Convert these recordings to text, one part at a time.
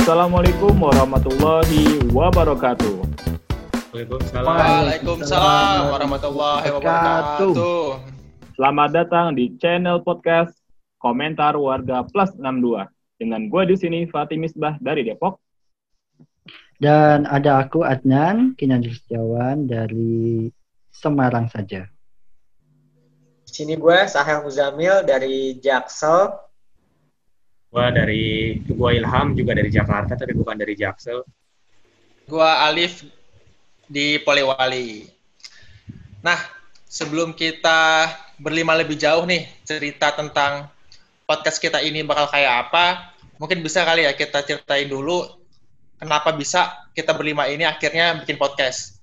Assalamualaikum warahmatullahi wabarakatuh. Waalaikumsalam. Waalaikumsalam warahmatullahi wabarakatuh. Selamat datang di channel podcast Komentar Warga Plus 62. Dengan gue di sini Fatih Misbah dari Depok. Dan ada aku Adnan Kinan Setiawan dari Semarang saja. Di sini gue Sahel Muzamil dari Jaksel. Gua dari gua Ilham juga dari Jakarta tapi bukan dari Jaksel. Gua Alif di Polewali. Nah, sebelum kita berlima lebih jauh nih cerita tentang podcast kita ini bakal kayak apa, mungkin bisa kali ya kita ceritain dulu kenapa bisa kita berlima ini akhirnya bikin podcast.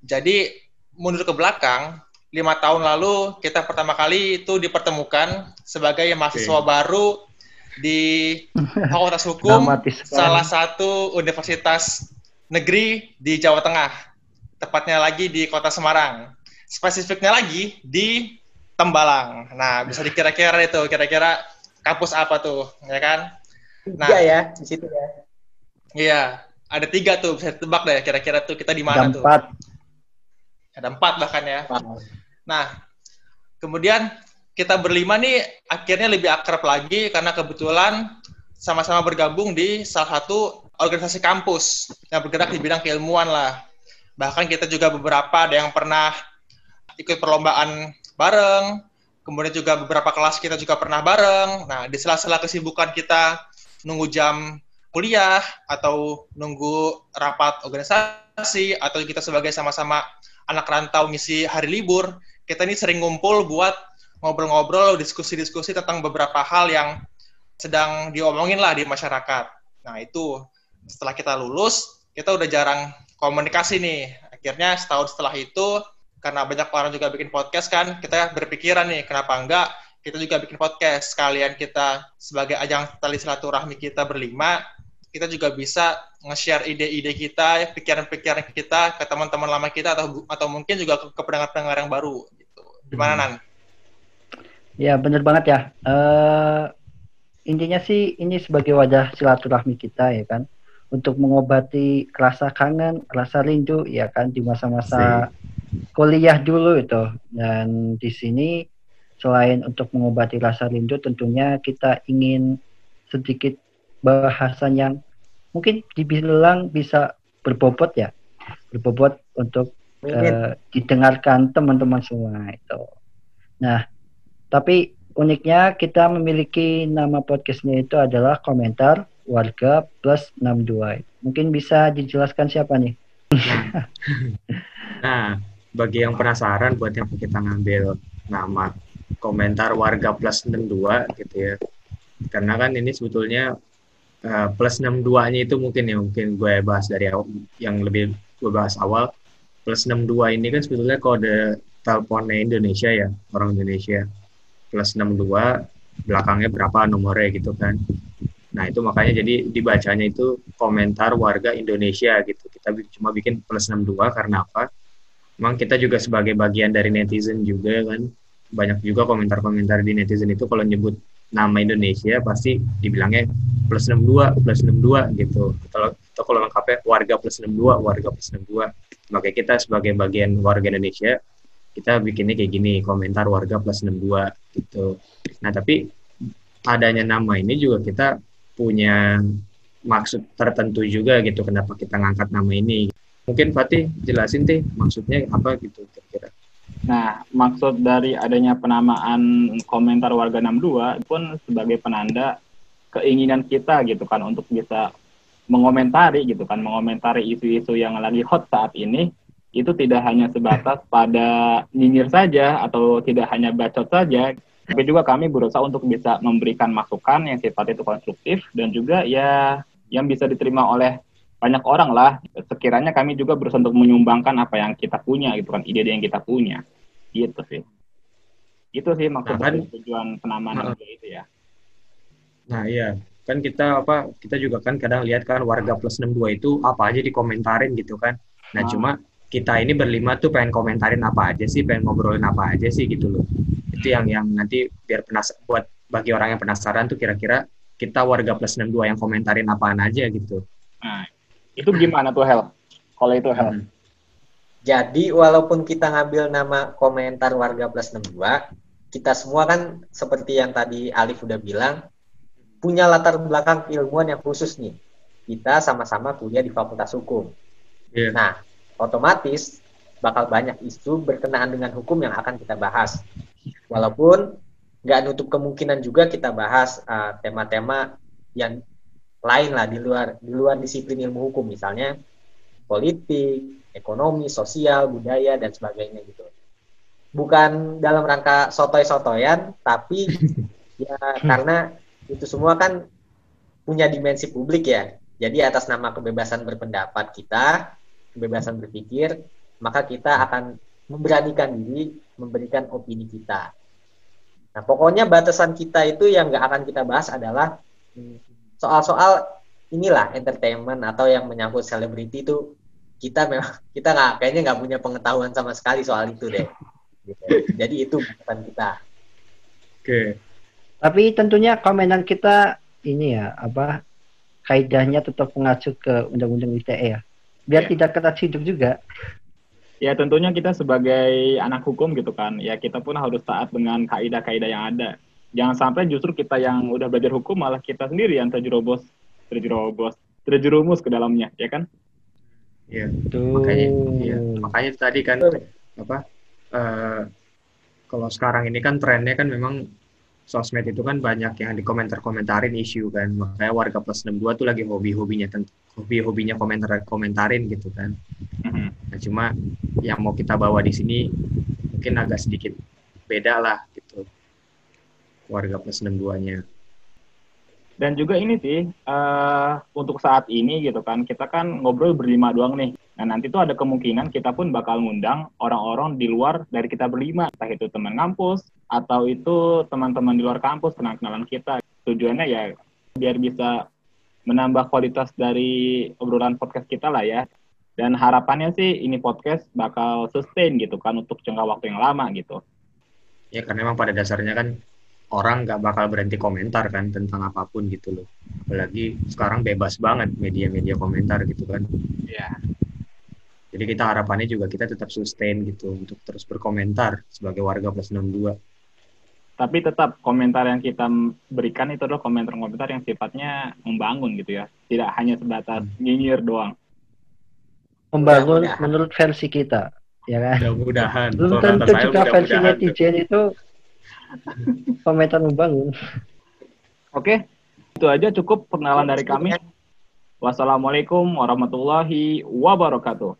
Jadi mundur ke belakang, lima tahun lalu kita pertama kali itu dipertemukan sebagai mahasiswa baru di Fakultas Hukum salah satu universitas negeri di Jawa Tengah. Tepatnya lagi di Kota Semarang. Spesifiknya lagi di Tembalang. Nah, bisa dikira-kira itu kira-kira kampus apa tuh, ya kan? Tiga Nah. ya di situ ya. Iya, ada tiga tuh bisa ditebak deh kira-kira tuh kita di mana Ada tuh. empat. Ada empat bahkan ya. Nah, kemudian kita berlima nih akhirnya lebih akrab lagi karena kebetulan sama-sama bergabung di salah satu organisasi kampus yang bergerak di bidang keilmuan lah. Bahkan kita juga beberapa ada yang pernah ikut perlombaan bareng, kemudian juga beberapa kelas kita juga pernah bareng. Nah, di sela-sela kesibukan kita nunggu jam kuliah atau nunggu rapat organisasi atau kita sebagai sama-sama anak rantau ngisi hari libur, kita ini sering ngumpul buat ngobrol-ngobrol, diskusi-diskusi tentang beberapa hal yang sedang diomongin lah di masyarakat. Nah itu setelah kita lulus, kita udah jarang komunikasi nih. Akhirnya setahun setelah itu, karena banyak orang juga bikin podcast kan, kita berpikiran nih, kenapa enggak kita juga bikin podcast. Sekalian kita sebagai ajang tali silaturahmi kita berlima, kita juga bisa nge-share ide-ide kita, pikiran-pikiran kita ke teman-teman lama kita atau atau mungkin juga ke, pendengar-pendengar yang baru gitu. Gimana Nan? Ya benar banget ya. Eh intinya sih ini sebagai wadah silaturahmi kita ya kan, untuk mengobati rasa kangen, rasa rindu ya kan di masa-masa kuliah dulu itu. Dan di sini selain untuk mengobati rasa rindu, tentunya kita ingin sedikit bahasan yang mungkin dibilang bisa berbobot ya, berbobot untuk eh, didengarkan teman-teman semua itu. Nah, tapi uniknya kita memiliki nama podcastnya itu adalah komentar warga plus 62. Mungkin bisa dijelaskan siapa nih? Nah, bagi yang penasaran buat yang kita ngambil nama komentar warga plus 62 gitu ya. Karena kan ini sebetulnya eh, plus 62-nya itu mungkin ya mungkin gue bahas dari yang lebih gue bahas awal. Plus 62 ini kan sebetulnya kode teleponnya Indonesia ya, orang Indonesia. Plus 62 belakangnya berapa nomornya gitu kan. Nah, itu makanya jadi dibacanya itu komentar warga Indonesia gitu. Kita cuma bikin plus 62 karena apa? Memang kita juga sebagai bagian dari netizen juga kan. Banyak juga komentar-komentar di netizen itu kalau nyebut nama Indonesia pasti dibilangnya plus 62, plus 62 gitu. Atau, atau kalau lengkapnya warga plus 62, warga plus 62. Makanya kita sebagai bagian warga Indonesia, kita bikinnya kayak gini, komentar warga plus 62 gitu. Nah, tapi adanya nama ini juga kita punya maksud tertentu juga gitu kenapa kita ngangkat nama ini. Mungkin Fatih jelasin teh maksudnya apa gitu kira-kira. Nah, maksud dari adanya penamaan komentar warga 62 pun sebagai penanda keinginan kita gitu kan untuk bisa mengomentari gitu kan, mengomentari isu-isu yang lagi hot saat ini itu tidak hanya sebatas pada nyinyir saja atau tidak hanya bacot saja, tapi juga kami berusaha untuk bisa memberikan masukan yang sifatnya itu konstruktif dan juga ya yang bisa diterima oleh banyak orang lah. Sekiranya kami juga berusaha untuk menyumbangkan apa yang kita punya gitu kan, ide-ide yang kita punya. Gitu sih. Itu sih maksud Nah, kan- tujuan penamaan Nah. itu ya. Nah iya kan kita apa kita juga kan kadang lihat kan warga plus 62 itu apa aja dikomentarin gitu kan. Nah Ah. cuma kita ini berlima tuh pengen komentarin apa aja sih, pengen ngobrolin apa aja sih gitu loh. Itu yang yang nanti biar penas buat bagi orang yang penasaran tuh kira-kira kita warga plus 62 yang komentarin apaan aja gitu. Nah, itu gimana tuh Hel? Kalau itu Hel. Hmm. Jadi walaupun kita ngambil nama komentar warga plus 62, kita semua kan seperti yang tadi Alif udah bilang, punya latar belakang ilmuwan yang khusus nih. Kita sama-sama kuliah di Fakultas Hukum. Iya. Nah, otomatis bakal banyak isu berkenaan dengan hukum yang akan kita bahas. Walaupun nggak nutup kemungkinan juga kita bahas uh, tema-tema yang lain lah di luar di luar disiplin ilmu hukum misalnya politik, ekonomi, sosial, budaya dan sebagainya gitu. Bukan dalam rangka sotoy-sotoyan, tapi ya karena itu semua kan punya dimensi publik ya. Jadi atas nama kebebasan berpendapat kita, kebebasan berpikir, maka kita akan memberanikan diri memberikan opini kita. Nah, pokoknya batasan kita itu yang nggak akan kita bahas adalah hmm, soal-soal inilah entertainment atau yang menyangkut selebriti itu kita memang kita nggak kayaknya nggak punya pengetahuan sama sekali soal itu deh. Gitu. Jadi itu batasan kita. Oke. Tapi tentunya komenan kita ini ya apa kaidahnya tetap mengacu ke Undang-Undang ITE ya. Biar Ya. tidak kena hidup juga. Ya tentunya kita sebagai anak hukum gitu kan, ya kita pun harus taat dengan kaidah-kaidah yang ada. Jangan sampai justru kita yang udah belajar hukum malah kita sendiri yang terjerobos, terjerobos, terjerumus ke dalamnya, ya kan? Iya. Tuh. Makanya iya. Makanya tadi kan apa eh, kalau sekarang ini kan trennya kan memang sosmed itu kan banyak yang dikomentar-komentarin isu kan. Makanya warga plus 62 tuh lagi hobi-hobinya hobi-hobinya komentar-komentarin gitu kan. Mhm. Nah, cuma yang mau kita bawa di sini mungkin agak sedikit beda lah gitu. Warga plus 62-nya. Dan juga ini sih, eh untuk saat ini gitu kan, kita kan ngobrol berlima doang nih. Nah nanti tuh ada kemungkinan kita pun bakal ngundang orang-orang di luar dari kita berlima. Entah itu teman kampus, atau itu teman-teman di luar kampus, kenalan kita. Tujuannya ya biar bisa menambah kualitas dari obrolan podcast kita lah ya. Dan harapannya sih ini podcast bakal sustain gitu kan untuk jangka waktu yang lama gitu. Ya karena memang pada dasarnya kan orang nggak bakal berhenti komentar kan tentang apa pun gitu loh. Apalagi sekarang bebas banget media-media komentar gitu kan. Iya. Jadi kita harapannya juga kita tetap sustain gitu untuk terus berkomentar sebagai warga plus 62. Tapi tetap komentar yang kita berikan itu adalah komentar-komentar yang sifatnya membangun gitu ya. Tidak hanya sebatas nyinyir doang. Membangun Mudah-mudahan. menurut versi kita, ya kan? Mudah-mudahan. Belum tentu juga versi netizen itu komentar membangun. Oke, itu aja cukup perkenalan dari kami. Wassalamualaikum warahmatullahi wabarakatuh.